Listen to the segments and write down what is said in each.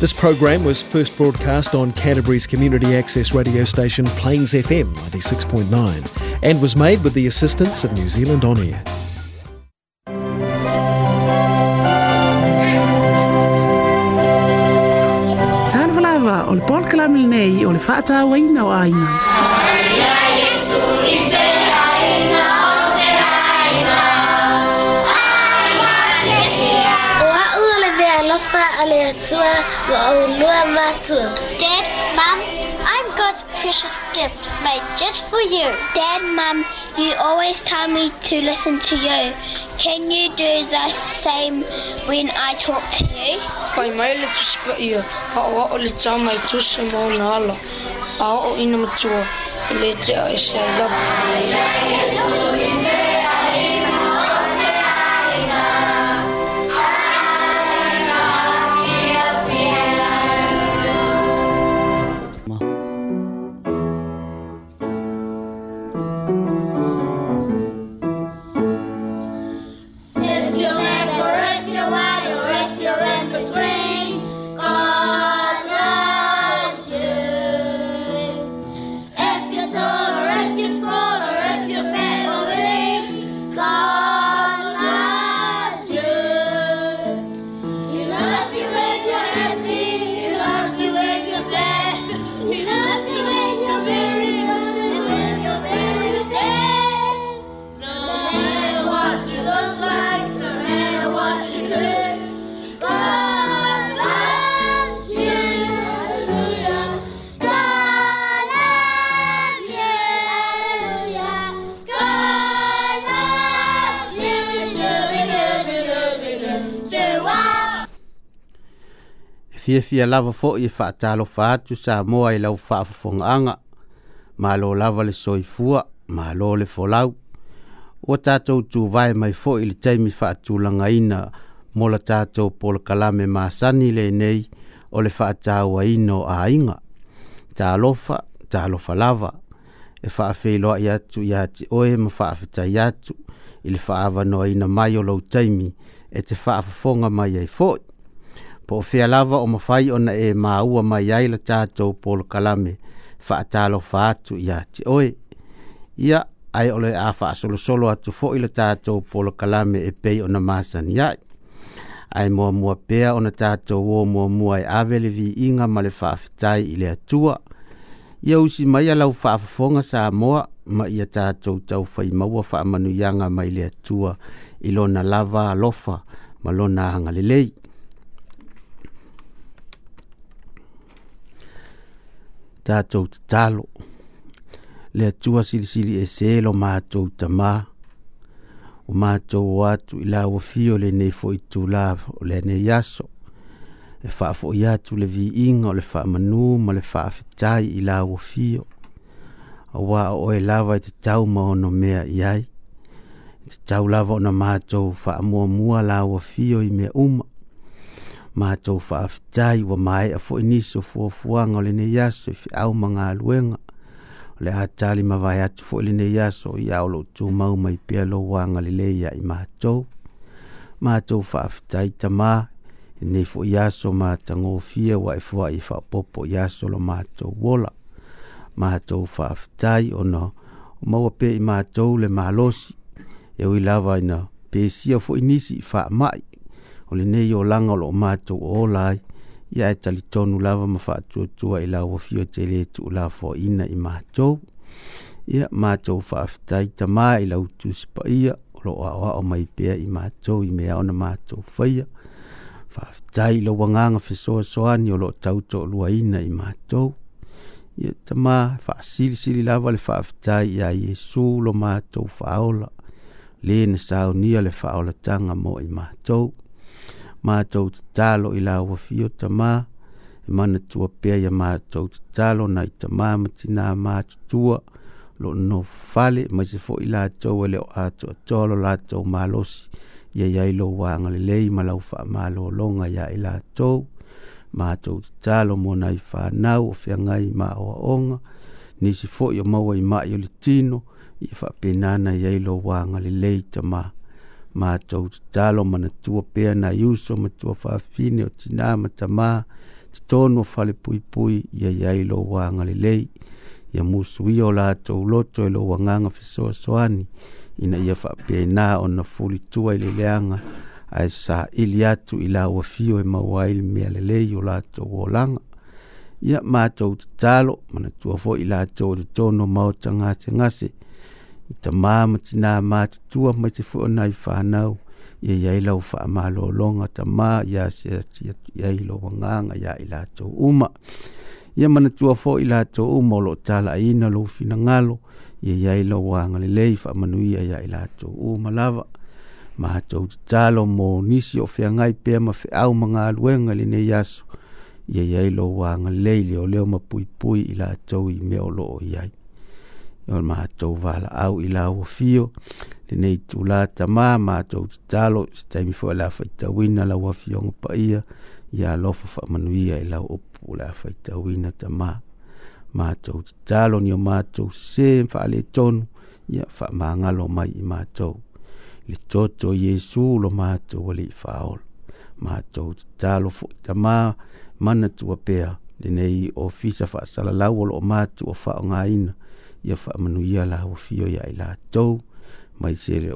This program was first broadcast on Canterbury's community access radio station Plains FM 96.9 and was made with the assistance of New Zealand On Air. Tanvalava o le pōl o le whaatā waina aina. Yeshua Dad, Mom, i have got a precious gift made just for you. Dad, Mom, you always tell me to listen to you. Can you do the same when I talk to you? Kai mai le tuspa ia, ka oa o le tā mai tusa mō nā ala. A o ina matua, le te a e say love. fie fie lava fo i fa talo fa tu sa moa i lau fa fonga anga ma lo lava le soi fua ma lo le fo lau o tato tu vai mai fo i le taimi fa tu langa ina mo la tato pol kalame ma sani le nei o le fa tau a ino a inga ta lofa ta lofa lava e fa fe lo ia tu ia ti o e ma fa fa ta ia tu il fa ava no ina mai o lau taimi e te fa fonga mai ai fo'i po fia lava o mawhai ona e maua mai ai la tātou polo kalame wha atalo wha atu ia te oe. Ia ai ole a wha solo solo atu fo i la tātou polo kalame e pei ona maasani ai. Ai mua mua pea ona tātou o mua mua e avele vi inga ma le whaafitai i le atua. Ia usi mai a lau whaafafonga sa moa ma ia tātou tau whai maua wha amanu mai le atua ilona lava alofa ma lona hangalelei. tātou te talo. Le atua sirisiri e se lo mātou ta mā. O mātou o atu i la fio le nei fo i tū o le nei yaso. E wha fo i atu le vi inga o le wha manu ma le wha fitai i la fio. A wā o e lava i te tau maono mea i ai. I te tau lava o na mātou wha mua mua la fio i mea uma matou faafitai ua maea foʻi nisi o fuafuaga o lenei aso i feʻau ma galuega o le ha tali mavae atu foʻi lenei so o ia o loo tumau mai wa lou e agalelei ya i matou matou faafitai tamā lenei foʻi aso ma tagofia ua e foaʻi e faapoopo i aso lo matou ola matou faafitai ona o maua pea i matou le malosi e ui lava ina pesia foʻi nisi fa mai o nei o laga o loo matou o ola ia e talitonu lava ma faatuatua i lauafio te lē tuulafoaina i matou ia matou faafitai tamā i lau tusipaia o loo aʻoaʻo mai pea i matou i mea ona matou faia faafitai i lou soa fesoasoani o loo tautoʻaluaina i matou ia tamā faasilisili lava le faafitai iā iesu lo matou faaola lē na saunia le faola tanga mo i matou matou tatalo i la uafio tamā e manatua pea ia matou tatalo nai tamā ma tinā matutua lo no fale mai se foʻi latou e leo atoatoa lo latou malosi ia iai lou agalelei ma lau faamālōloga iā i latou matou tatalo monai fanau o feagai maʻoaʻoga nisi foʻi o maua i maʻi o le tino ia faapenana iai lou agalelei tamā matou tatalo manatua pea na iuso matua faafine o tinā ma tamā totonu o falepuipui ia iai lou agalelei ia musuia o latou loto e lou agaga fesoasoani ina ia faapeaina ona fulitua i leleaga ae saʻili atu i lauafio e maua ai le mea lelei o latou olaga ia matou tatalo manatua foʻi latou e totonu o maotagasegase i tamā ma tinā matutua mai te foʻonai fanau ia iai lau faamālōloga tamā ia se ati atu i ai lou agaga iā i latou uma ia manatua foʻi latou uma o loo talaiina lou finagalo ia iai lou agalelei faamanuia iā i latou uma lava matou tatalo mo nisi o feagai pea ma feʻau ma galuega i lenei aso ia iai lou agalelei leoleo ma puipui i latou i mea o loo iai o matou valaau i lauafio lenei tulā tamā matou tatalo se taimi foʻi le a faitauina lauafioga paia ia alofa faamanuia i lau upu o le a faitauina tamā matou tatalo nio matou sesē faaletonu ia faamagalo mai i matou le toto iesu lo matou alii faaolo matou tatalo foʻi tamā mana tua pea lenei ofisa faasalalau o loo matua faaogāina ia faamanuia la uafio ia ila latou mai sele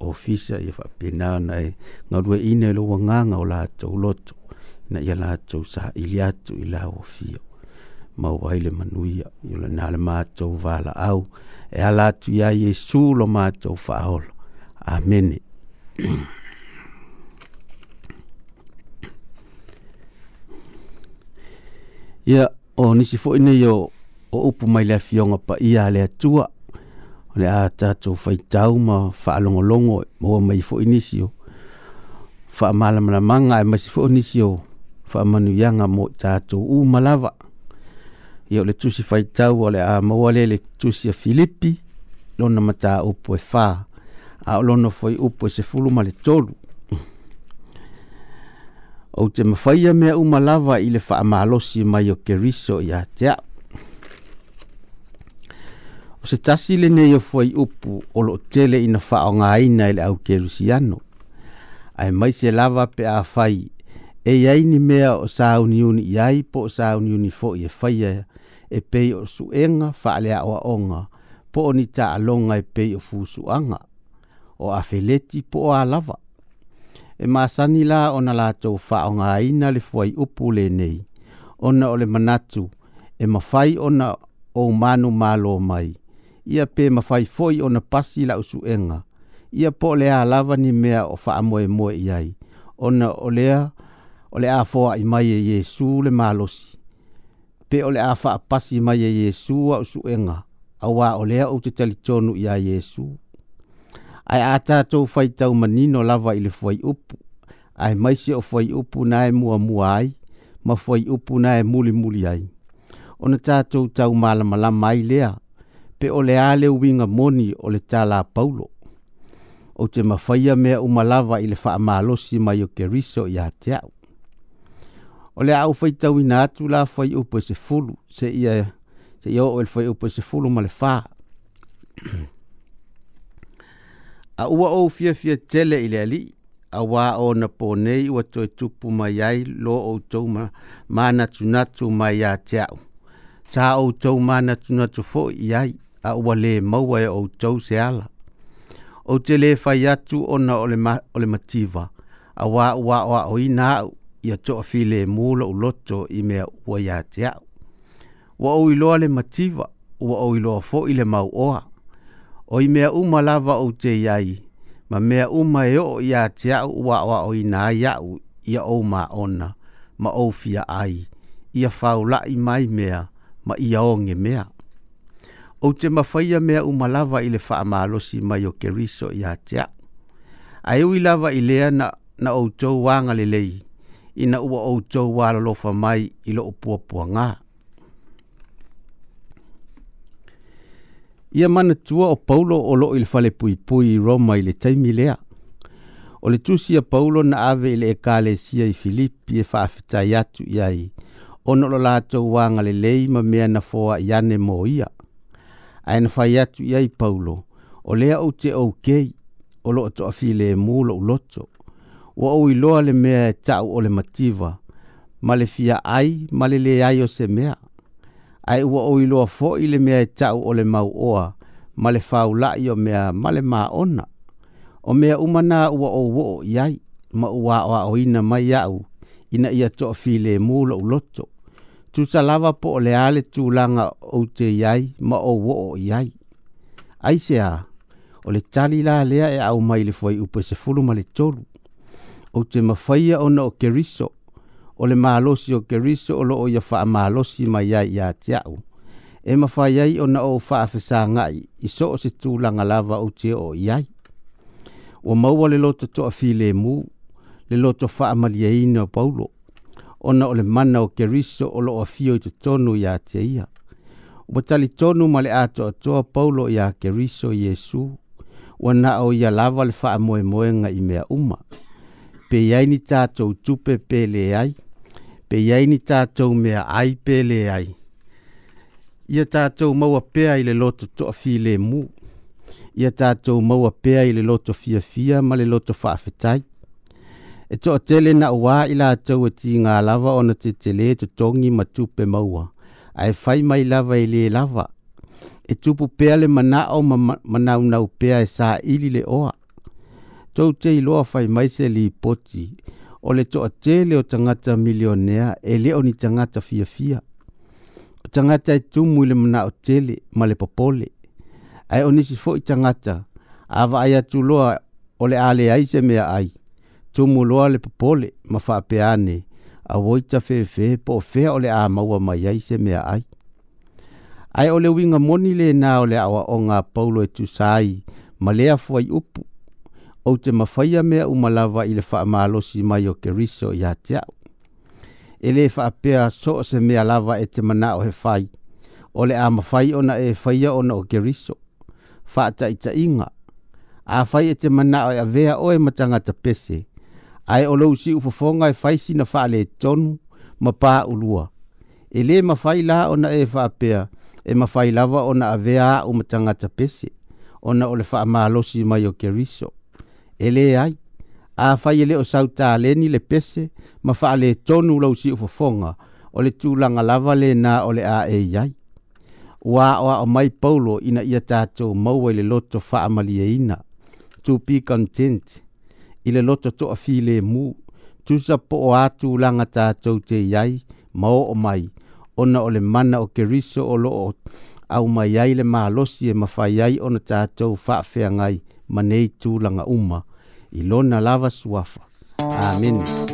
ofisa ia faapena ona e galuaina i lou agaga o latou loto na ia latou saʻili atu i la uafio mauai le manuia na le vala valaau e ala atu iā iesu lo matou faaolo amene ia o nisi foʻi nei o o upu mai le fionga pa ia le atua o le ata to fai tau ma fa longo longo mo mai fo inisio fa mala mala manga e masi fo inisio fa manu yanga mo tato u malava ia le tusi fai tau o le a mo le le tusi a filipi lona mata upu e fa a lona foi upu e se fulu ma le tolu o te mafaia mea umalava i le fa amalosi mai o keriso ia teao o se tasi lenei ofuai upu o loo tele ina faaaogāina i le au kelusiano ae mai se lava pe a fai e yai ni mea o sauniuni i ai po o sauniuni foʻi e faia e, e pei o suʻega faaleaʻoaʻoga po o ni taʻaloga e pei o fusuʻaga o afeleti po o a lava e masani la ona latou faaaogāina le fuai upu lenei ona o le manatu e mafai ona o manu malo mai ia pe mafai foi ona pasi la usu enga. Ia po lea lava ni mea o faa moe moe iai. Ona olea, olea foa i mai e Yesu le malosi. Pe olea faa pasi mai e Yesu a usu enga. Awa olea o te talitonu ia Yesu. Ai a tātou fai tau manino lava i le foi upu. Ai maise o foi upu na e mua mua ai. Ma foi upu na e muli muli ai. Ona tātou tau malamala mai lea pe o le ale winga moni o le tala paulo. O te mafaya mea umalava i le faa malosi mai o keriso i hateau. O le au fai tau ina atu la fai upo se fulu, se ia, se ia o le fai upo se fulu ma le faa. a ua o fia fia tele i le ali, a wā o na pōnei ua toi tupu mai ai lo o tau ma, ma natu natu mai a teau. Tā o tau ma natu natu fo i ai a ua le maua e outou se ala ou te lē fai atu ona o le, ma, o le mativa auā ua aʻoaʻoina aʻu ia toʻafilemū loʻu loto i mea ua iā te aʻu ua ou iloa le mativa ua ou iloa foʻi le mauoa o i mea uma lava ou te iai ma mea uma e oo iā te aʻu ua aʻoaʻoina ai aʻu ia ou maona ma ou fia ai ia faulaʻi mai mea ma ia oge mea o te mafaia mea umalava i le faamalosi mai o keriso iā te a ae ui lava i lea na, na outou agalelei ina ua outou alolofa mai i loo puapuagā ia tua o paulo o lo i le falepuipui i roma i le taimi lea o le tusi a paulo na ave i le ekalesia i filipi e faafetai atu i ai ona o lo latou agalelei ma mea na foaʻi ane mo ia aina fai atu iai paulo o lea ou te ou kei o loo toʻafi le mu lou loto ua ou iloa le mea e taʻu o le mativa ma le fiaai ma le leai o se mea ae ua ou iloa foʻi le mea e taʻu o le mauoa ma le faulaʻi o mea ma le maona o mea uma na ua ou oo iai ma ua aʻoaʻoina mai aʻu ina ia toʻafilemu lou loto tusa lava po o le ale tūlanga o te iai ma o wo o iai. Ai se a, o le tali la lea e au mai le fwai upe se fulu ma le tolu. O te mawhaia o na o keriso, o le mahalosi o keriso o lo o ia faa mahalosi ma iai ia te au. E mawhaiai o na o faa fesa ngai, iso o se tūlanga lava o te o iai. O maua le loto toa fi le mu, le loto faa malia ino paulo. paulo ona o le mana o keriso o loo afio i totonu iā te ia ua tali tonu ma le a toʻatoa paulo iā keriso iesu ua naʻo ia lava le faamoemoega i mea uma peiai ni tatou tupe peleai peiai ni tatou mea ai peleai ia tatou maua pea i le loto toʻafilemu ia tatou maua pea i le loto fiafia ma le loto faafetai e to tele na wa ila to e ti nga lava ona ti tele e to tongi ma tupe maua ai fai mai lava ile e lava e tupu pea le mana o ma mana una pea e sa ili le oa to te lo fai mai se li poti o le to tele o tangata milionea e le oni tangata fia fia o tangata e tumu le mana o tele ma le popole ai onisi fo i tangata ava ai atuloa o le ale ai se mea ai tumu loa le popole ma whaapeane a woita whewhe po whea ole a maua mai ai se mea ai. Ai ole winga moni le nā o le awa o ngā paulo e tusai ma lea fuai upu o te mawhaia mea umalawa i le wha maalosi mai o keriso i hateau. E le whaapea so se mea lava e te mana o he whai o a mawhai ona e whaia ona o keriso. Whaata i ta inga. A whai e te mana o e a vea o e matanga ta pese ai o lou siʻu fofoga e faisi na faaletonu ma paʻulua e ele mafai la ona e faapea e mafai va ona avea u matanga tagata pese ona o le faamalosi ma o keriso e ai a faile lē o sautaleni le pese ma faaletonu lou siʻu fofoga ole le tulaga lava lenā o le aei ai wa aʻoaʻo mai paulo ina ia tatou maua i le loto e ina. to be content i le loto to a fi le mu tusa po o atu langa tātou te iai ma o o mai ona o le mana o ke riso o lo o au mai ai le malosi e mawhai ai ona tātou whaafea ngai ma nei tu langa uma i lona lava suafa. Amen. Amen.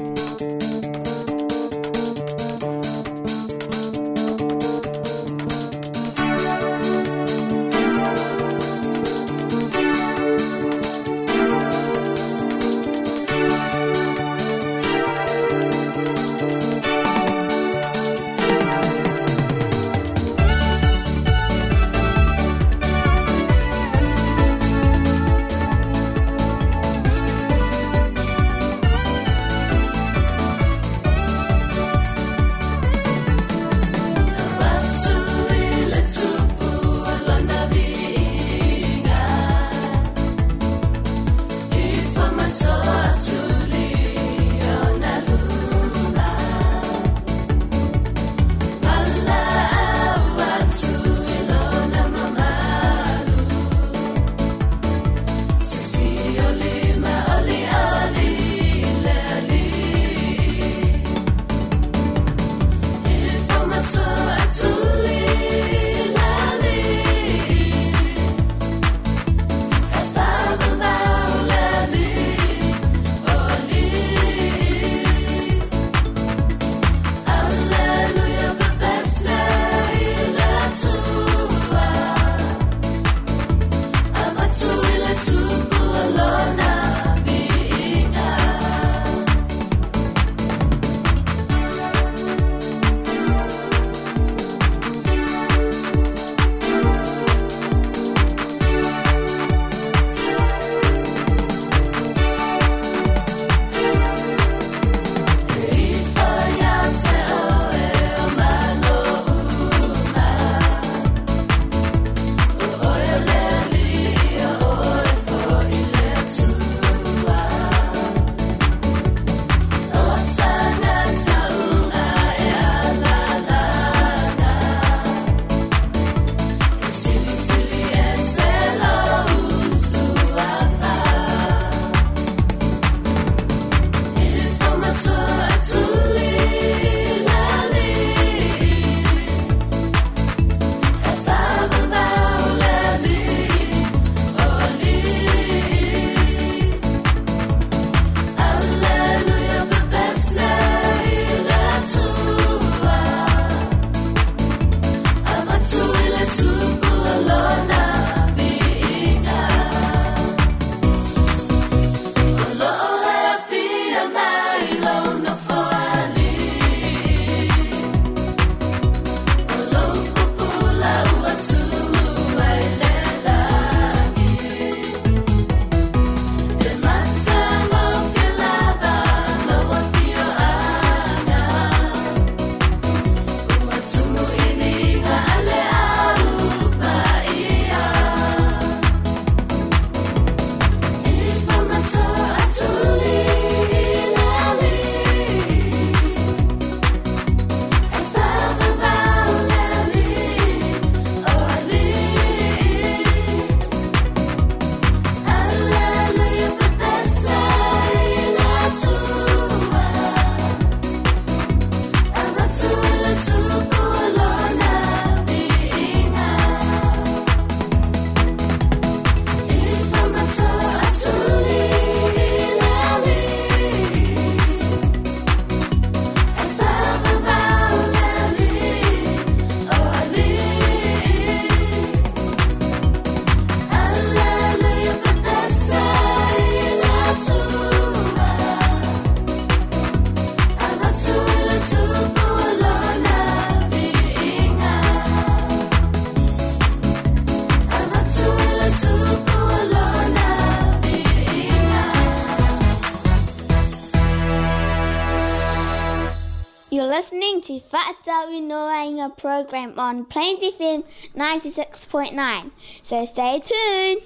program on Plains FM 96.9. So stay tuned.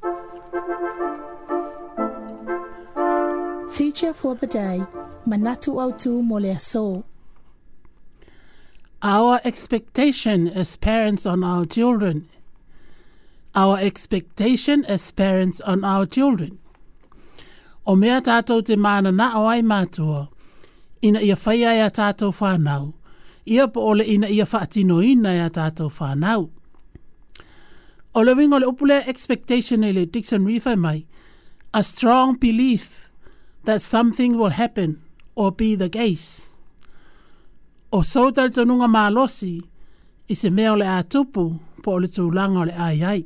Feature for the day Manatu Otu Moleaso. Our expectation as parents on our children. Our expectation as parents on our children. O mea tātou te māna na o mātua. Ina ia whaia ia tātou whānau. ia po ole ina ia faatinoina ia tatou fanau o le wingo le upu expectation ele le dixon reefer mai a strong belief that something will happen or be the case o sou talitonuga malosi i se mea o le a tupu po ole le tulaga o ai.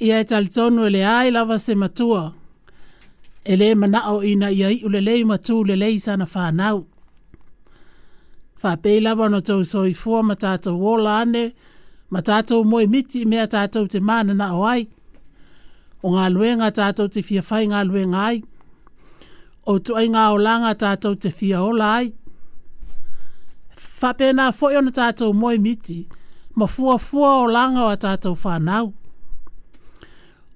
ia e talitonu e leā i lava se matua ele mana o ina ia iʻu lelei matū lelei sana fanau whapei lawa no tau soi fua ma tātou wola ane, ma tātou moe miti mea tātou te mana na o ai. O ngā luenga tātou te fia whai ngā luenga ai. O tu ai ngā o langa tātou te fia o lai. Whapei nā fwoi ona tātou moe miti, ma fua fua o langa o a tātou whanau.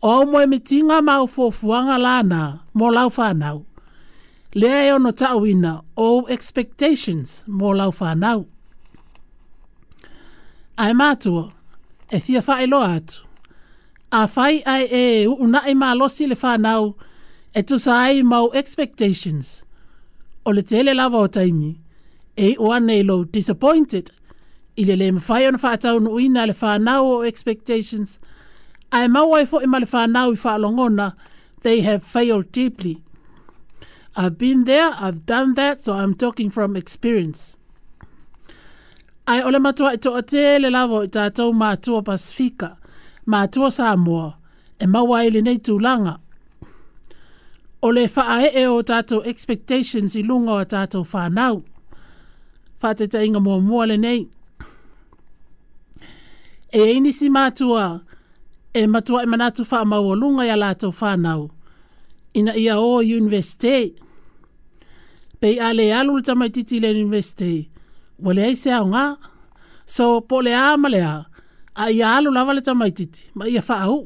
O moi miti mitinga mau fua fuanga lana, mo lau whanau lea e ono ina, all oh, expectations mō lau whānau. Ai mātua, e thia whae loa atu. A whai ai e una e mālosi le whānau e tu sa ai mau expectations. O le tele lava o taimi, e o anei lo disappointed, i le le mwhai ono whātau no uina le whānau o expectations, ai mau ai fo ima le whānau i whālongona, they have failed deeply. I've been there, I've done that, so I'm talking from experience. Ai ole matua i e toa te le lavo i tātou mātua Pasifika, mātua Samoa, e mawai le nei tūlanga. O le faa e e o tātou expectations i lunga o tātou whānau. Whā te inga mua mua le nei. E eini si mātua, e matua e manatu wha mau o lunga i a lātou whānau. Ina ia o universitei pe a le ta le tamaititi le university ua leai se aoga so po a ma lea a ia alu lava le tamaititi ma ia au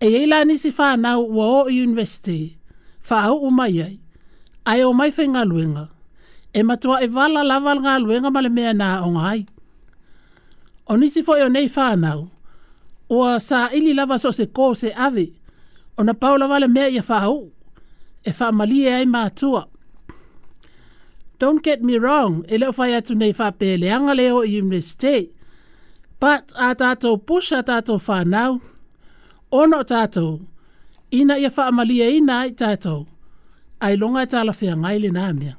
e iai lanisi fanau ua oi university faaou'u mai ai ae o mai faigaluega e matua e vala lava le galuega ma le mea na aʻoga ai o nisi foʻi o nei fanau ua saʻili lava so se kō se ave ona pau vale me mea ia faaou e whamalie ai mātua. Don't get me wrong, e leo whai atu nei whape leanga leo i universite, but a tātou pusha tātou whanau, ono tātou, ina ia whamalie ina ai tātou, ai longa e tāla whia ngai le nāmia.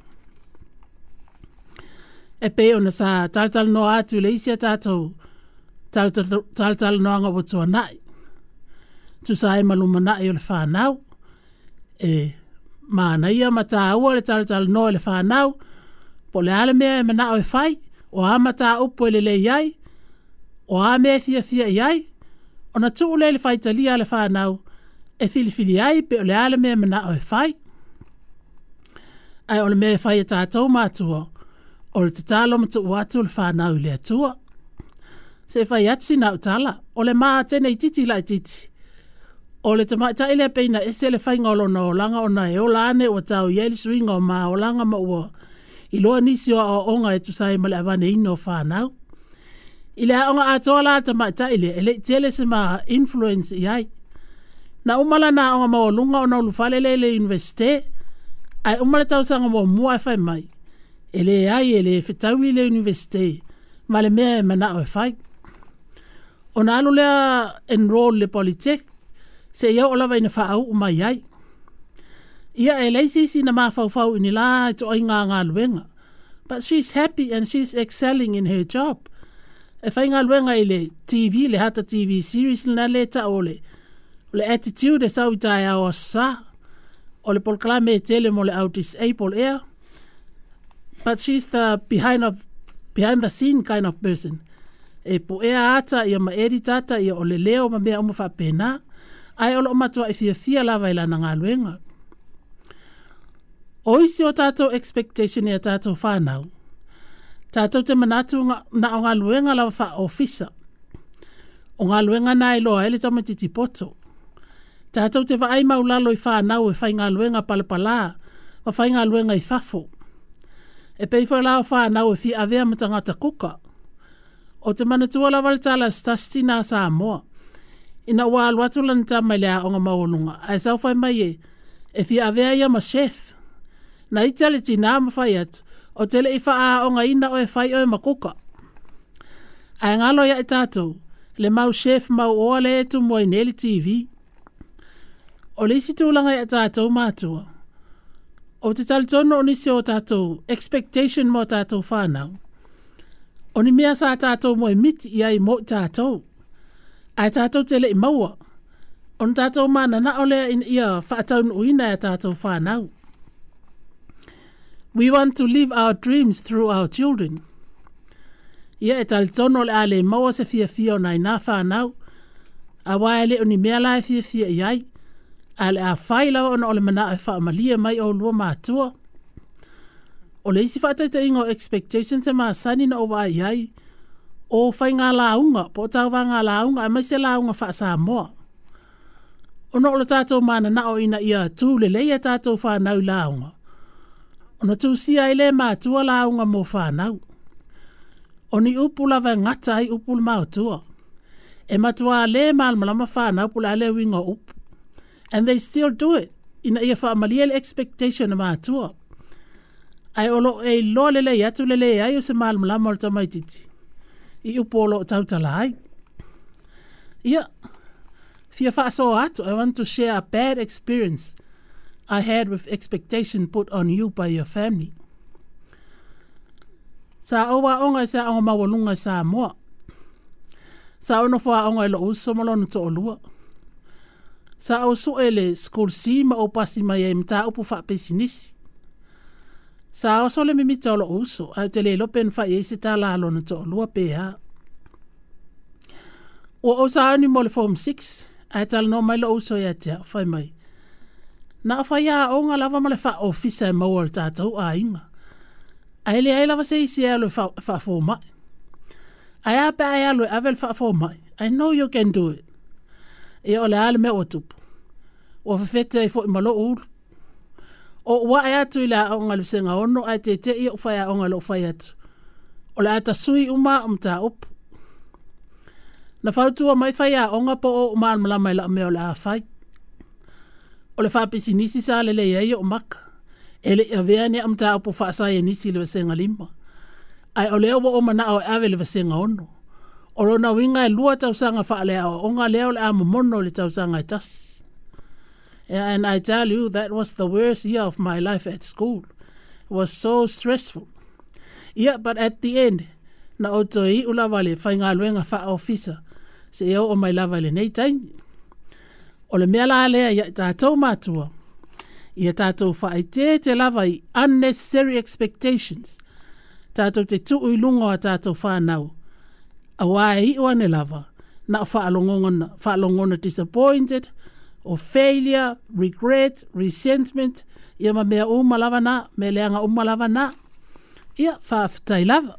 E peo na sa tātou no atu le isia tātou, tātou no anga wotua nai. Tu sa e maluma nai o whanau, e mana ia mata au le tal tal no le fa nau po le ale me me na o fai o a mata au po e le le yai o a me fia fia yai ona tu le le fai tali ale fa nau e fili fili ai pe le ale me me na o fai ai ole me fai ta to ma tu o le tatalo mo tu watu le fa nau le tu se fai atsi na tala ole le ma tene titi la titi O le tama ta ile peina e se le fai ngolo na olanga o na e o lane o tau yeli sui ngau ma olanga ma ua. I loa nisi o a onga e tusai male avane ino whanau. I le a onga a toa la tama ta ile e le tele se ma influence i ai. Na umala na onga ma olunga o na ulufale le le universite. Ai umala tau sanga mo mua e fai mai. E le ai e le fitau i le universite. Ma le mea e mana o e fai. O na alulea enrol le politek. se ia o lava ina whaau o mai ai. Ia e leisi sina mawhauwhau ini la e to ai ngā ngā luenga. But she's happy and she's excelling in her job. E whai ngā luenga i le TV, le hata TV series na le ta ole. O le attitude sa sau i tae sa. ole le polkalame e tele mo le au Apple air. But she's the behind of behind the scene kind of person. E po ea ata ia ma eri tata ia ole leo ma mea umu fa pena ai olo matua e fia fia lava i lana ngā O isi o tato expectation ia tātou whānau. Tātou te manatu na o ngā luenga lava wha ofisa. O ngā luenga nā i loa ele tamo titi poto. Tātou te vaai maulalo i whānau e whai ngā luenga palapalā, wa fa ngā luenga i fafo. E fa la fa whānau si ave avea ta kuka. O te manatua lava le tala stasti nā ina wā alu atu lan tā mai lea onga maonunga. Ai sau fai mai e, e fi avea ia ma chef. Na itale ti nā ma fai atu, o tele i faa onga ina o e fai o e makuka. Ai ngalo ia e tātou, le mau chef mau oa le etu mua i Nelly TV. O le isi tūlanga ia tātou mātua. O te tali tono o nisi o tātou expectation mo tātou whānau. Oni ni mea sa tātou mua i miti ia i mo tātou. Ai tātou tele i maua. On tātou mana na ole in ia whaatau uina e tātou whanau. We want to live our dreams through our children. Ia e talitono le ale maua se fia fia o nai nā whanau. A wae le oni mea lai fia fia i ai. A le a whailawa ona ole mana e whaamalia mai o lua mātua. O le isi whātai ingo expectations e māsani na o wā i ai. o fai ngā launga, po o tau ngā launga, e mai se launga wha sa moa. O no o tātou mana na o ina ia tū le le ia tātou whānau launga. O no tū si ai le mā tua launga mō whānau. O ni upula vai ngata ai upula mā tua. E matua le mā lama whānau pula ale winga upu. And they still do it. Ina ia wha amalia le expectation mā tua. Ai olo e lo le le atu le le ai o se mā lama lama o tamaititi. i upolo tau talai. Yeah. Fia fa'aso atu, I want to share a bad experience I had with expectation put on you by your family. Sa owa onga sa onga mawalunga sa moa. Sa ono fa onga lo uso malonu to olua. Sa au suele school si ma opasi mai e mta upu fa pesinisi. sa o sole mi mita olo uso, a te lelo pen fa ye se tala alo na to olua peha. O o sa ni mole form 6, a te alo no mai lo uso ya te fai mai. Na a fai a o nga lava male fa ofisa e mawal tatou a inga. A ele a ilava se isi e alo fa fo mai. A ya pe a alo e avel fa fo mai. I know you can do it. E ole ale me o tupu. O fefete e fo imalo ulu o wa ai e atu ile a onga le senga ono ai te te i o fai a onga le o fai atu. O le ata sui uma o mta upu. Na fautua mai fai a onga po o maan malama ila me o le a fai. O le fai pisi nisi sa le e le yei o maka. Ele ia vea ni a mta upu fai sa ye nisi le senga lima. Ai o leo wa o mana o e ave le senga ono. O lona winga e lua tausanga fai le a onga leo le a mamono le tausanga e tasi. And I tell you, that was the worst year of my life at school. It was so stressful. Yeah, but at the end, na o toi ula wale whai luenga fa officer. Se eo o mai lava le nei taini. O le mea la lea ia tātou mātua. Ia tātou whaai te te lava i unnecessary expectations. Tātou te tu i lunga a tātou a Awai i oane lava. Na wha alongona, wha alongona disappointed. Disappointed o failure, regret, resentment, ia ma mea uma na, me leanga uma na, ia lava.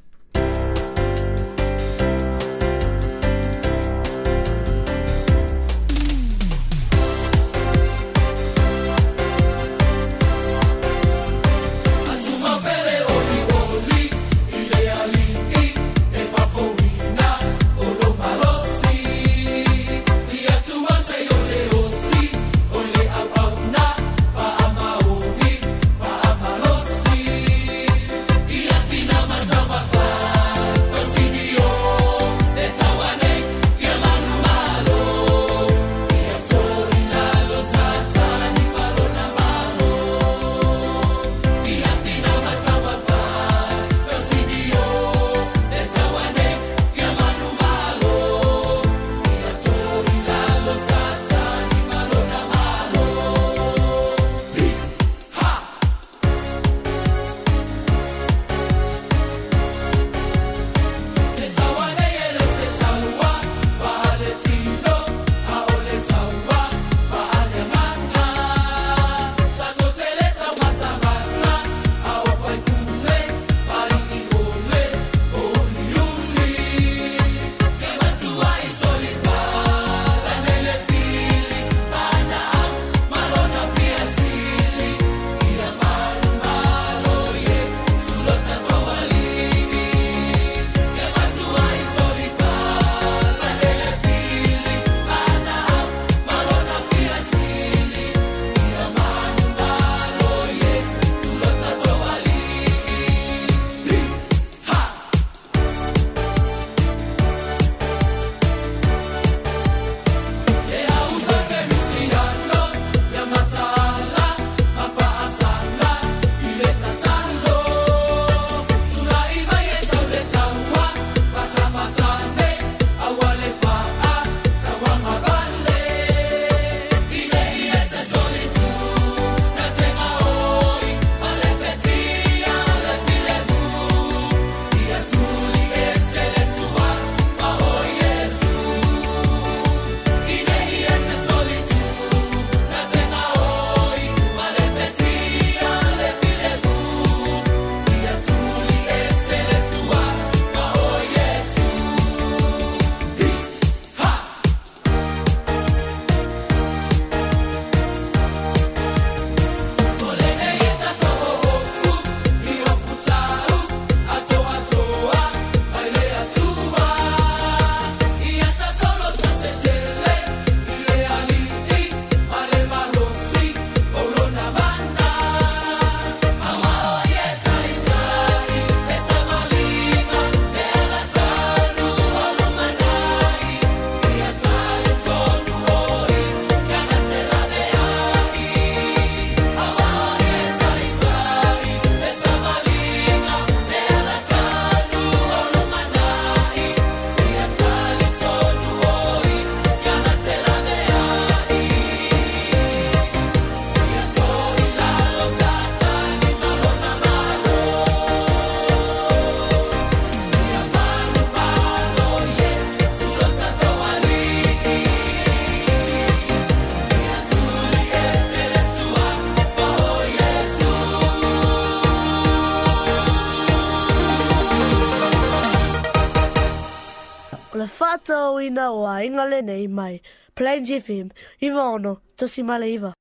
ina o a ingale nei mai. Plains FM, iwa ono, tosi male iwa.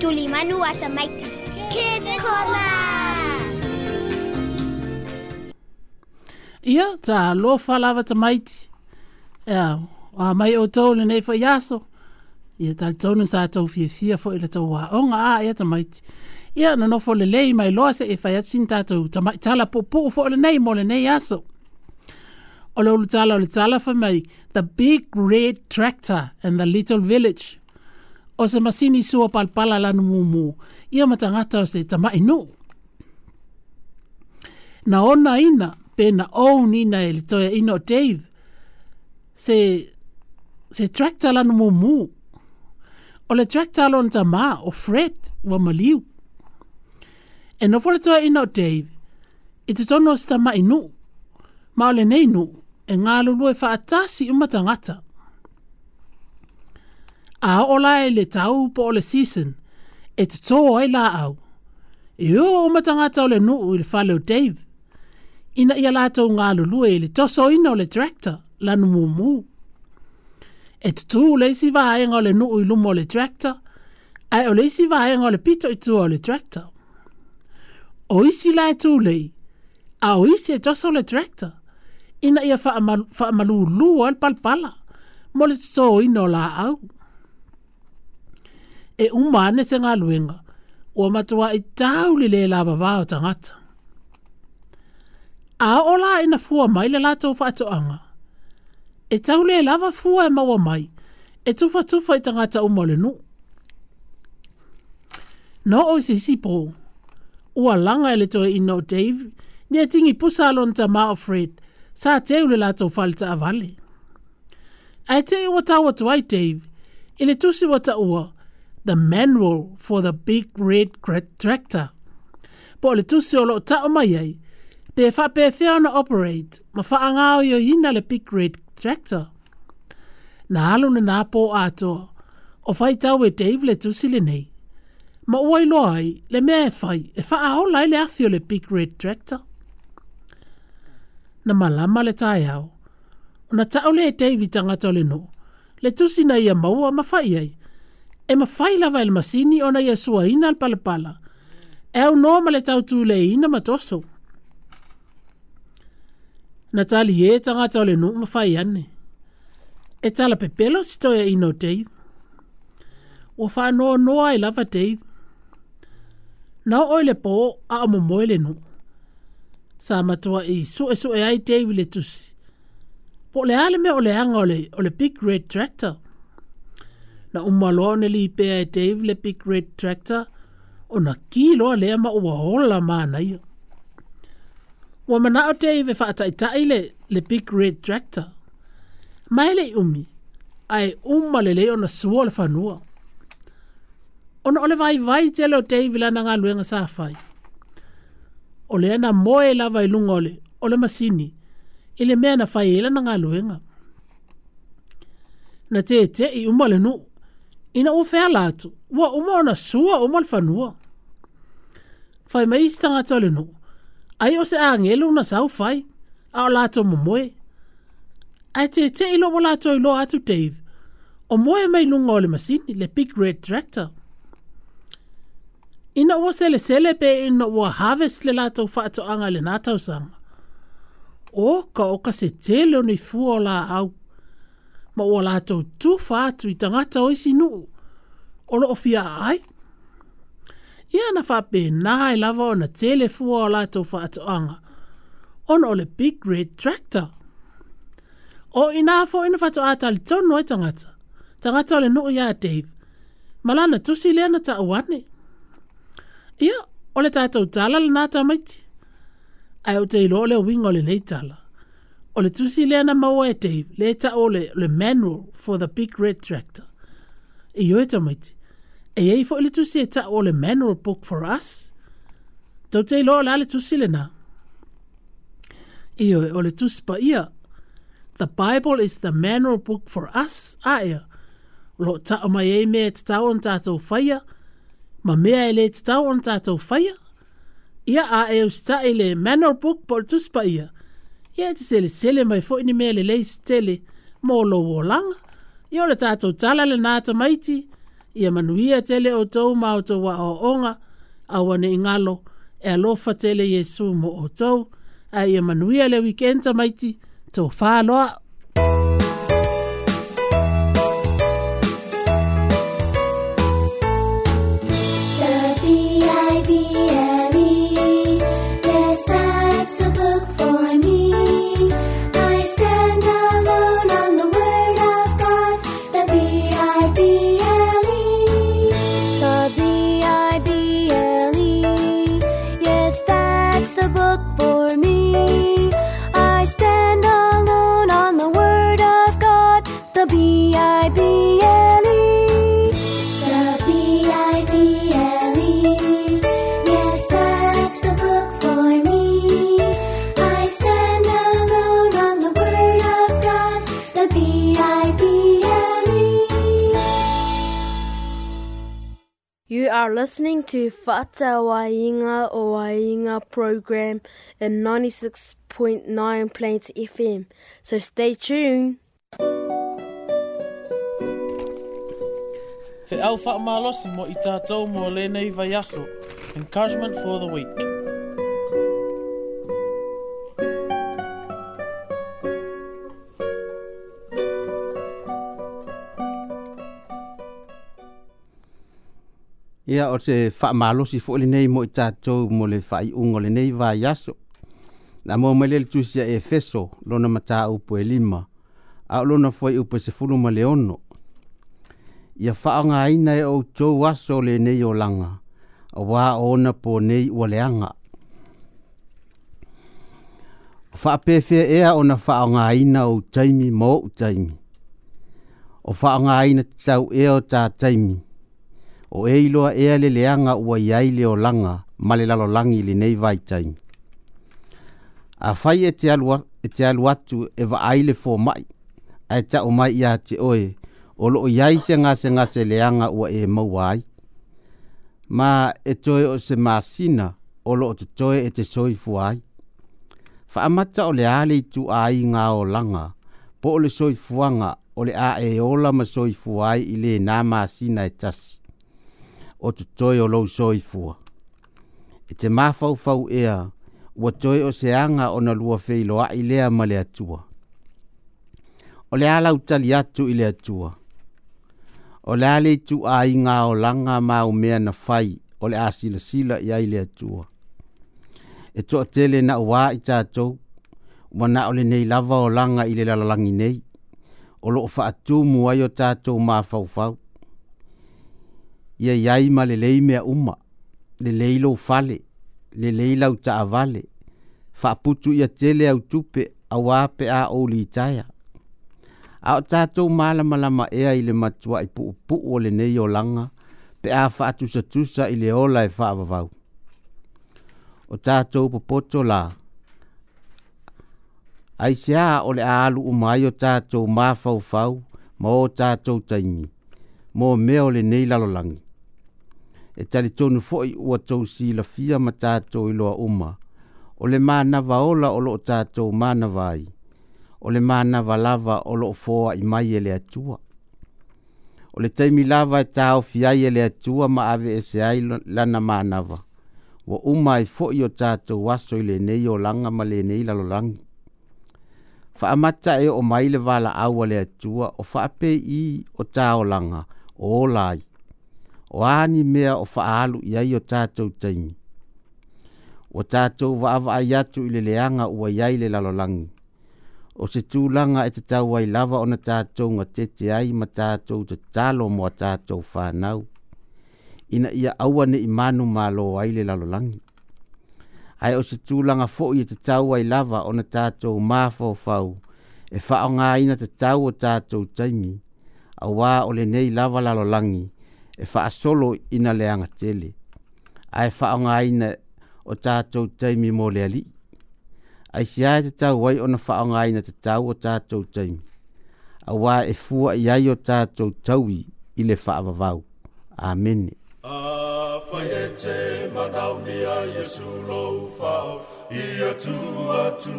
Tuli manu ata maiti. Kebe kona! Ia, ta loa falava ta maiti. Ea, wa mai o tau le nei fa yaso. Ia, ta le tau sa tau fia fia fo ila tau wa onga a ea ta maiti. ia na nofo le I mai loa se e fai ati ni tātou tala po fo le nei mo le nei aso. O le ulu tala o le tala fa mai The Big Red Tractor and the Little Village. O se masini sua palpala lanu mumu ia matangata o se tamai no. Na ona ina pena own ina e le toia ino Dave. Se, se tractor lanu mumu. O le tractor lona tamā o Fred wa maliu e no fole tawa ina o Dave, i te tono sa mai nu, ma ole nei nu, e ngā lulu e whaatasi umata ngata. A ola e le tau po ole season, e te tō e la au. E o umata ngata ole nu i le whale o Dave, ina ia lātou ngā lulu e le toso ina ole director, lanu mu mu. E te tū le isi vāenga ole nu i lumo ole director, ai ole isi vāenga ole pito i tū ole director o isi la e tūlei, a o isi e toso le tractor, ina ia whaamalu lua al palpala, mo le tuto o ino la au. E umane se ngā luenga, ua matua i tau li le la babao tangata. A o la ina fua mai le lato ato anga. E tau le lava fua e maua mai, e tufa tufa i tangata umole nu. No o isi si ua langa ele toa ino Dave, nia e tingi pusa alon ta ma o Fred, sa te ule la tau falita a vale. A te ewa ta watu ai Dave, ele tusi wata ua, the manual for the big red tractor. Po ole tusi olo ta o mai ai, te fa pe the ona operate, ma fa angao yo yina le big red tractor. Na alu na napo ato, o fai tau e Dave le tusi le nei ma ua iloa ai le mea e fai e faa aola ai le afi o le Big Red Tractor. Na malama le tae au, o na tao le e teivi tangata o le no, le tusi na ia maua ma fai ai, e ma fai lava ele masini o na ia sua ina al palapala, e au noa ma le tau tu le ina matoso. Na tali e tangata o le no ma fai ane, e tala pepelo sitoya ino teivi. Wafa noa noa e lava teivi, na o le po a o momoe le nu. Sa matua i su e su e ai te iwi le tusi. Po le ale me o le anga o le, o le big red tractor. Na umaloa o ne li pe ai te iwi le big red tractor. O na ki loa le ama ua hola maana ia. Ua mana o te iwi whaata i le, le big red tractor. Maile umi. Ai umalele o na suo le fanua. Maile umi ona ole vai vai te leo te iwi lana ngā luenga sa fai. Ole ana moe la vai lunga ole, ole masini, ele mea na whai ele na ngā luenga. Na te te i umale nu, ina u fea lātu, ua uma ona sua umale whanua. Whai mai isi tangata ole nu, ai o se a ngelu na sau whai, a o lātu mo moe. Ai te te ilo mo lātu ilo atu Dave, o moe mai lunga ole masini, le big red tractor ina ua selesele pe ina ua harvest le latou faatoʻaga i lenā tausaga o ka o kase tele onei fua o laau ma ua latou tufa atu i tagata o isinuu o loo fiaaai ia na faapenā e lava ona tele fua o latou faatoʻaga ona o le big red tractor o inā foʻi na faatoʻā talitonu ai tagata tagata o le nuu iā dave ma lana tusi lea na taʻu ane Ia, o le tātou tāla le nātā maiti. Ai o te ilo o le winga o le nei tāla. O le tusi lea na maua e tei, le ta o le, le manual for the big red tractor. I o e ta maiti. E ei fo ili tusi e ta o le manual book for us. Tau te ilo o le ale tusi le nā. I o e o le tusi pa ia. The Bible is the manual book for us. A ia. Lo ta o mai e me e ta tau an tātou faia. Ia ma mea e le tatau on tatou faia. Ia a e usta e le manor book po le tuspa ia. Ia e te sele sele mai fo ini mea le leis tele mo lo o langa. Ia o le tatou tala le nata maiti. Ia manuia tele o tau ma o tau wa o onga. Awane ingalo e alofa tele Yesu mo o tau. Ia manuia le wikenta maiti. Tau faa loa are listening to Fata Wainga o Wainga program in 96.9 Plains FM. So stay tuned. Te au whaamalosi mo i tātou mo lēnei vai aso. Encouragement for the week. ia o se faamalosi foʻi nei mo i tatou mo le nei lenei vaiaso na mo mai le le tusi a efeso lona mataupu e lima a o lona fuai upu sefulu ma le ono ia faaaogāina e outou aso lenei olaga auā ona po nei ua leaga o faapefea ea ona faaaogāina ou taimi ma ou taimi o faaaogāina tatau ea o tataimi taimi o e iloa ea le leanga ua iai leo langa ma le lalo langi li nei vai tai. A fai e te, alua, e te alu atu e wa ai le fō mai, a e tau mai ia te oe, o lo iai se se ngase ngase leanga ua e maua ai. Ma e toe o se masina, o lo te toe e te soi fu ai. Fa amata o le ale i tu ai ngā o langa, po o le soi fuanga, o le a e ola ma soi fu ai i le nā masina e tasi o te toi o lau soi fua. E te mafau fau ea, ua toi o se anga o na lua fei loa i lea ma le atua. O le ala utali atu i le atua. O le ala itu a inga o langa ma o mea na fai, o le asila sila i ai le atua. E toa tele na ua i tātou, wana o le nei lava o langa i le lalalangi nei, o loo faa tumu ai o tātou ma fau fau ia yai ma lelei mea uma lelei lou fale lei lau taavale faaputu ia tele au tupe auā pe a ou litaea a o tatou malamalama ea i le matuaʻi puʻupuʻu o lenei olaga pe a faatusatusa i ile ola e faavavau o tatou popoto la aiseā o le a alu uma ai o tatou mafaufau ma o tatou taimi mo mea o lenei lalolagi e tali tonu foi ua tou silafia ma tatou iloa uma o le manava ola o loo tatou manava ai o le manava lava o loo foaʻi mai e le atua o le taimi lava e taofi ai e le atua ma avese e ai lana manava ua uma ai foʻi o tatou aso i lenei langa ma lenei lalolagi faamata e oo mai le valaau a le atua o faapeii o taolaga o ola o ani mea o ia i ai o tatou taimi. Wa tatou wa awa ai atu i le leanga ua iai le lalolangi. O se tūlanga e te tau ai lava o na tatou ngā tete ai ma tatou te talo mo a tatou whanau. Ina ia aua ne imanu mā lo ai le lalolangi. Ai o se tūlanga fo i e te tau ai lava o na tatou mā fau e whao ngā ina te tau o tatou taimi. A wā o le nei lava lalolangi. langi e faa solo ina leanga anga tele ai faa nga ina o ta to taimi mo le ali ai sia te ta wai ona faa nga ina te ta o ta to taimi a wa e fu ia o ta to i le faa va amen Afayete whaiete manauni a Iesu lou whao, i atua atu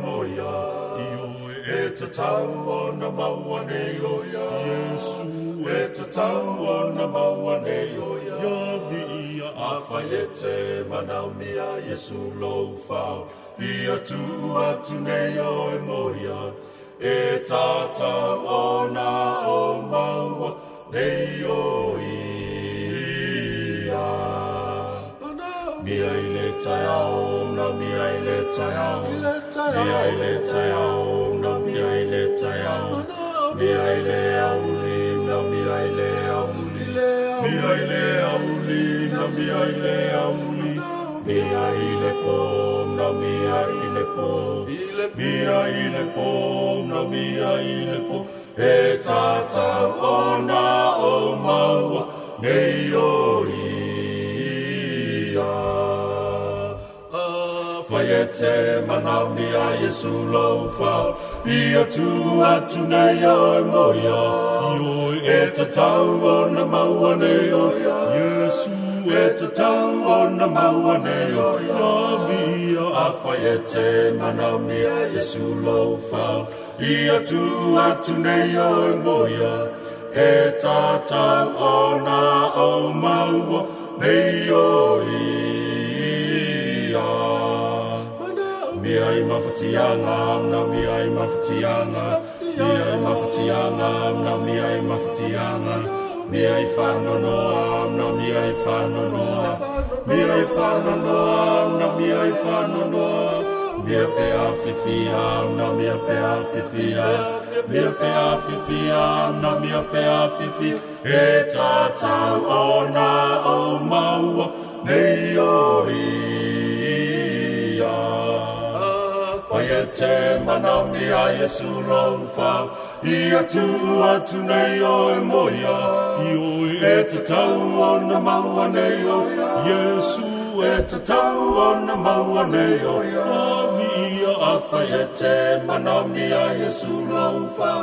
moia. I o e te tau o na maua nei o ia. Iesu e te tau o na maua nei o ia. Ia vi ia a whaiete manauni a Iesu lou whao, i atua atu moia. E tata o na o maua nei o ia. Mihai Letaya Om Nam Mihai Letaya Om Mihai Letaya Om Nam Mihai Letaya Om Mihai Lea Ulim Nam Mihai Lea Ulim Mihai Lea Ulim Nam Mihai Lea Ulim Mihai Lepom Nam Mihai Lepom Mihai Lepom Nam Mihai Lepom E tatau ona o maua nei o ia tete manambi a Yesu lo fau Ia tu atu nei ai moia Ioi e te tau o na maua nei oia Yesu e te tau o na maua nei oia Ia a whai e te manambi a Yesu lo fau Ia tu atu nei ai moia E tātau o na au maua nei oia mi ai mawhatianga amna mi ai mawhatianga mi ai mawhatianga amna mi ai na, mi ai whanonoa amna mi ai na, mi ai whanonoa amna mi ai na, mi a pe a whiwhia amna mi a pe a mi a pe a mi a pe a e tātau o nā o maua nei o i e te manami a Iesu rau whā I atu atu nei o e moia I o e te tau o na maua nei o Iesu e te tau o na maua nei o Avi ia a whai e te manami a Iesu rau whā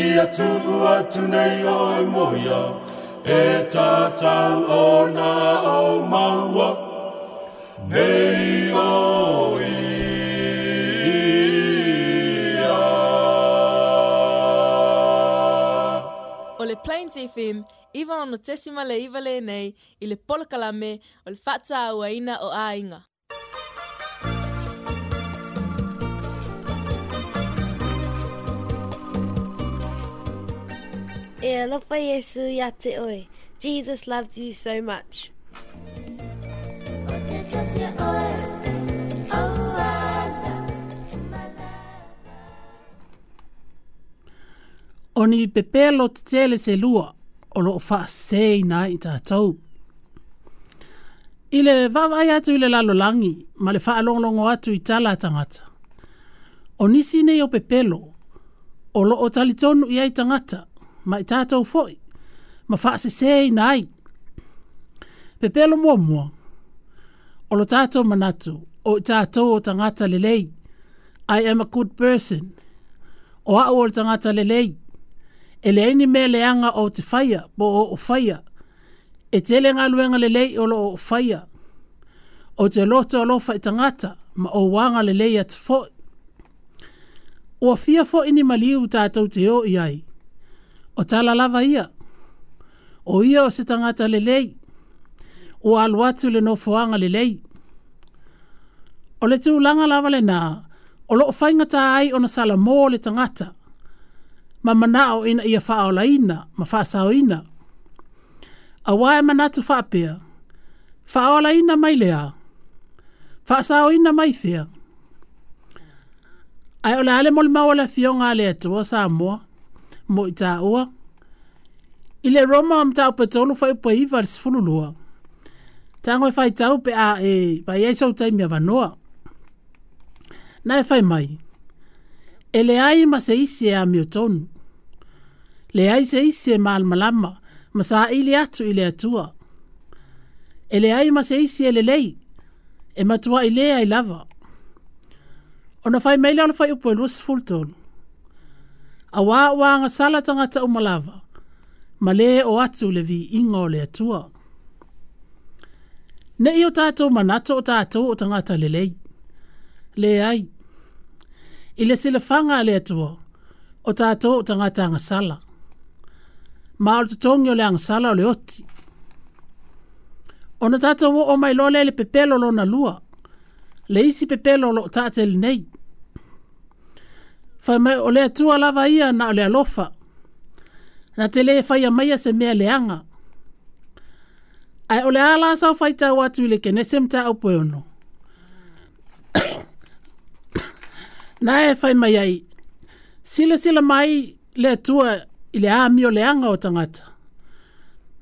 I atu atu nei o e moia E ta tātau o na o maua Nei o e le tesima le i le polokalame o le o E alofa Yesu te oe. Jesus loves you so much. Oni ni pepelo te tele se lua o lo fa se na i tātou. I le vavai atu i lalo langi, ma le faa longlongo atu i tala tangata. Oni sine nei o pepelo, o lo o talitonu i ai tangata, ma i tātou foi, ma faa se se na i. Pepelo mua mua, o lo tātou manatu, o tātou o tangata lelei, I am a good person. O a o tangata lelei, e le aini le leanga o te whaia, bo o o whaia. E te ele ngā le lei o lo o whaia. O te lota o lofa i tangata, ma o wanga le lei at fo. O fia fo ini maliu tātou te o i ai. O tala lava ia. O ia o se tangata le lei. O aluatu le no foanga le lei. O le tū langa lava le nā, o lo o whainga ai o na sala mō le tangata ma mana o ina ia faa o laina, ma faa sao ina. A wae mana tu faa pia, faa o laina mai lea, faa sao ina mai thea. Ai ole mo mole mau ole fio ngā lea tua sa mua, mo i tā ua. I le roma am tau pa tolu fai upa iwa le sifunu lua. Tā ngoi fai tau pe a e, pa iei sau taimia vanoa. Nai fai mai. Nai fai mai e le ai ma se isi e a miotonu. Le ai se isi e maal malama, ma sa ili atu ili atua. E le ai ma se isi e le lei, e matua i lea i lava. O na fai meile ala fai upo e luas fulton. A wā wā ngā sala tangata o malava, ma le o atu le vi ingo le atua. Ne i o tātou manato o tātou o tangata le lei. Le ai se le sile fanga le atua o tātou o tangata angasala. Ma o tatongi o le angasala o le oti. O na tātou o mai lole le pepelo lo na lua. Le isi pepelo lo tāte le nei. Fai mai o le atua lava ia na o le alofa. Na te le fai a maia se mea le anga. Ai o le ala asau fai tau atu le kenese mta au poe Nā e whai mai ai, sila sila mai le tua i le āmi o le anga o tangata.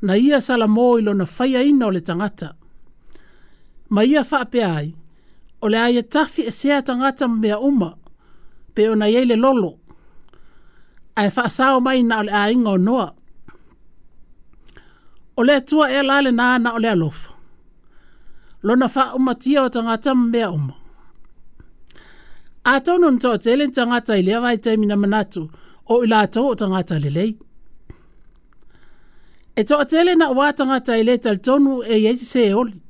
Na ia sala mō ilo na whai aina o le tangata. Ma ia whaape ai, o le aia tafi e sea tangata mea uma, pe o na le lolo. Ai wha asao mai na o le ainga o noa. O le tua e lale nā na o le alofa. Lona wha umatia o tangata mea uma a tono nto o tele ntangata ili ya vai taimina manatu o ila ato o tangata lelei. E to o tele na wa tangata ili tal tonu e yeji se e oli.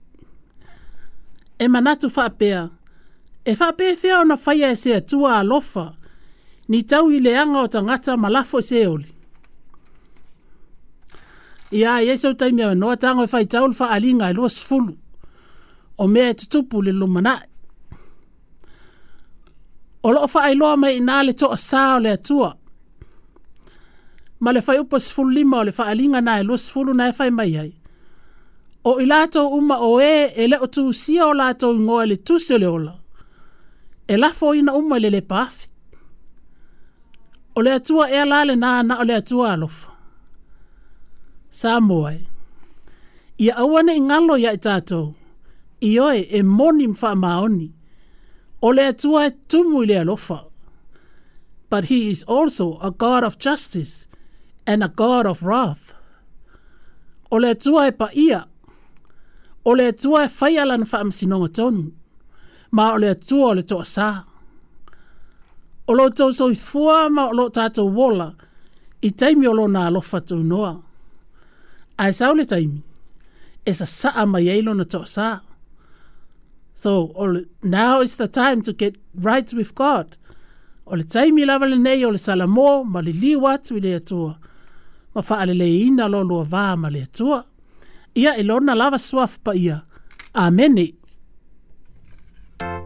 E manatu faapea. E faapea fea ona faya e se atua lofa ni tau ile anga o tangata malafo se e oli. Ia e eso taimia noa tango e fai taul faalinga e luas fulu. O mea e tutupu le lumanae o loo faailoa mai inā le toʻasā o le atua ma le faiupa sfululima o le faaaliga alinga e lua sfulu nae e fai mai ai o i latou uma o ē e, e le o tusia o latou igoa i le tusi o le ola e lafoina uma i le lepaafi o le e ala la lenā ana o le atua alofa sa moai ia aua neʻi galo iā i tatou i oe e moni ma maoni. Ole atua e tumu i le alofa. But he is also a God of justice and a God of wrath. Ole atua e pa ia. Ole atua e faialan fa am sinonga tonu. Ma ole atua ole toa sa. Olo tau so i fua ma olo tātou wola i taimi olo nā alofa tau noa. Ai saule taimi, e sa saa mai eilo na toa saa. So all, now is the time to get right with God. O le taimi lava le nei o le salamo ma le liu atu i le atua. Ma faaleleina lo lua vā ma le atua. Ia e lona lava suafa pa ia. Amene. Amen.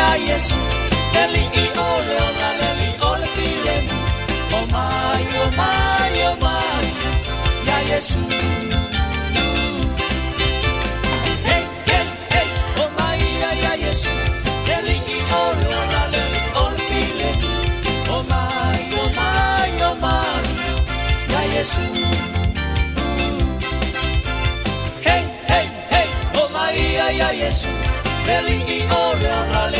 ja Jesu, eli i ole ona, eli ole pilem. O mai, o mai, o mai, ja Jesu. Hei, hei, hei, o mai, ja, ja Jesu, eli i ole ona, eli ole pilem. O mai, o mai, o mai, ja Jesu. Hei, hei, hei, o mai, ja, ja Jesu, eli i ole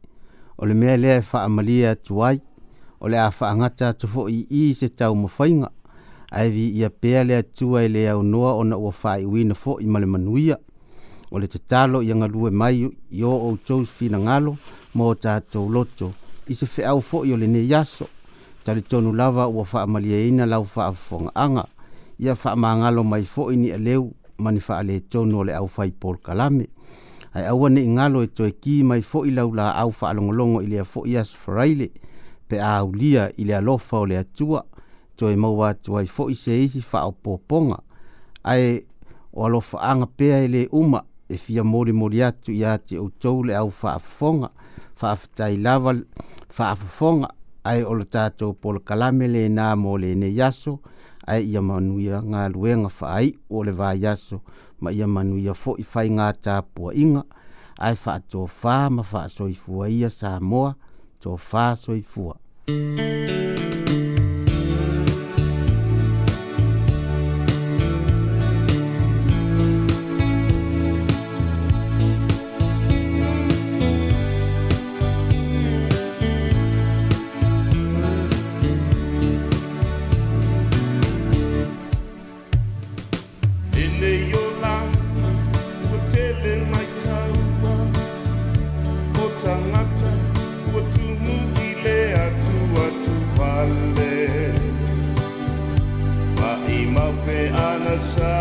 o le mea lea e amalia atu ai o le a faagata atu foʻi iī se taumafaiga ae vi ia pea le lea o noa aonoa ona ua faaiʻuina foʻi i le manuia o le tatalo ia galue mai i o outou ngalo, mo tatou loto i se feʻau foʻi o lenei aso tonu lava ua faamaliaina lau faafofogaaga ia faamagalo mai fo i ni mani ma ni faaletonu o le aufai pol kalame ai aua ni ngalo e toe ki mai fo i laula au fa alongolongo i lea fo i as pe a lia i lea lofa o atua tua toe maua tua i fo i se isi wha poponga ai o alofa anga pea i e uma e fia mori mori atu i a te tau le au wha afonga wha afitai lava wha afonga ai o le tātou pol kalame le nā mō le ne yaso ai ia manuia ngā luenga wha ai o le vā yaso ma ia manu ia fo i fai ngā tāpua inga, ai wha tō whā ma wha soifua ia sā moa, tō whā soifua. Mm -hmm. mape anasa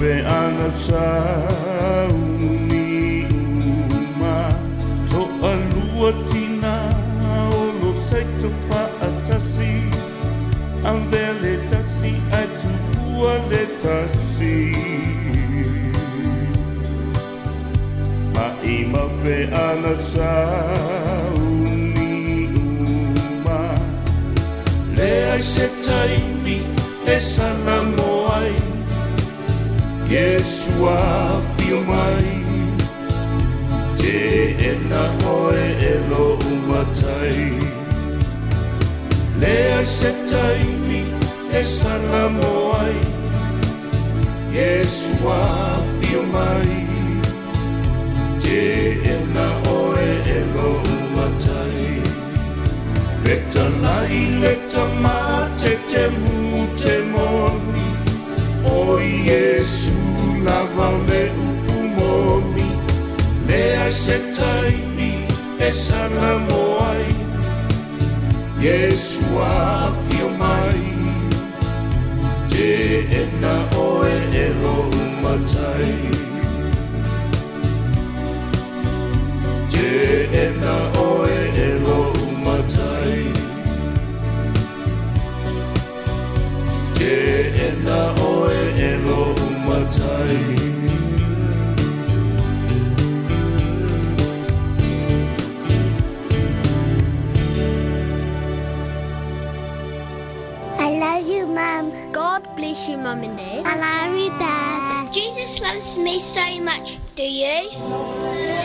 ואנא שאוני אומה, תועלו עתינה ולוסק תופעתסי, אנדלתסי עתובו עלתסי. האמא ואנא שאוני אומה, להשתיימי אשנה מועי Yeshua pio mai Te e na hoe e lo umatai Lea se taimi e sana moai Yeshua pio mai Te e na hoe e lo umatai Leta lai, leta mate, te mu, te mona Oi Jesu la valde umomi Le ase taimi esa na moai Jesu a pio mai Te enda oe e ro umatai Te enda oe e ro umatai I love you, Mum. God bless you, Mum and Dad. I love you, Dad. Jesus loves me so much. Do you?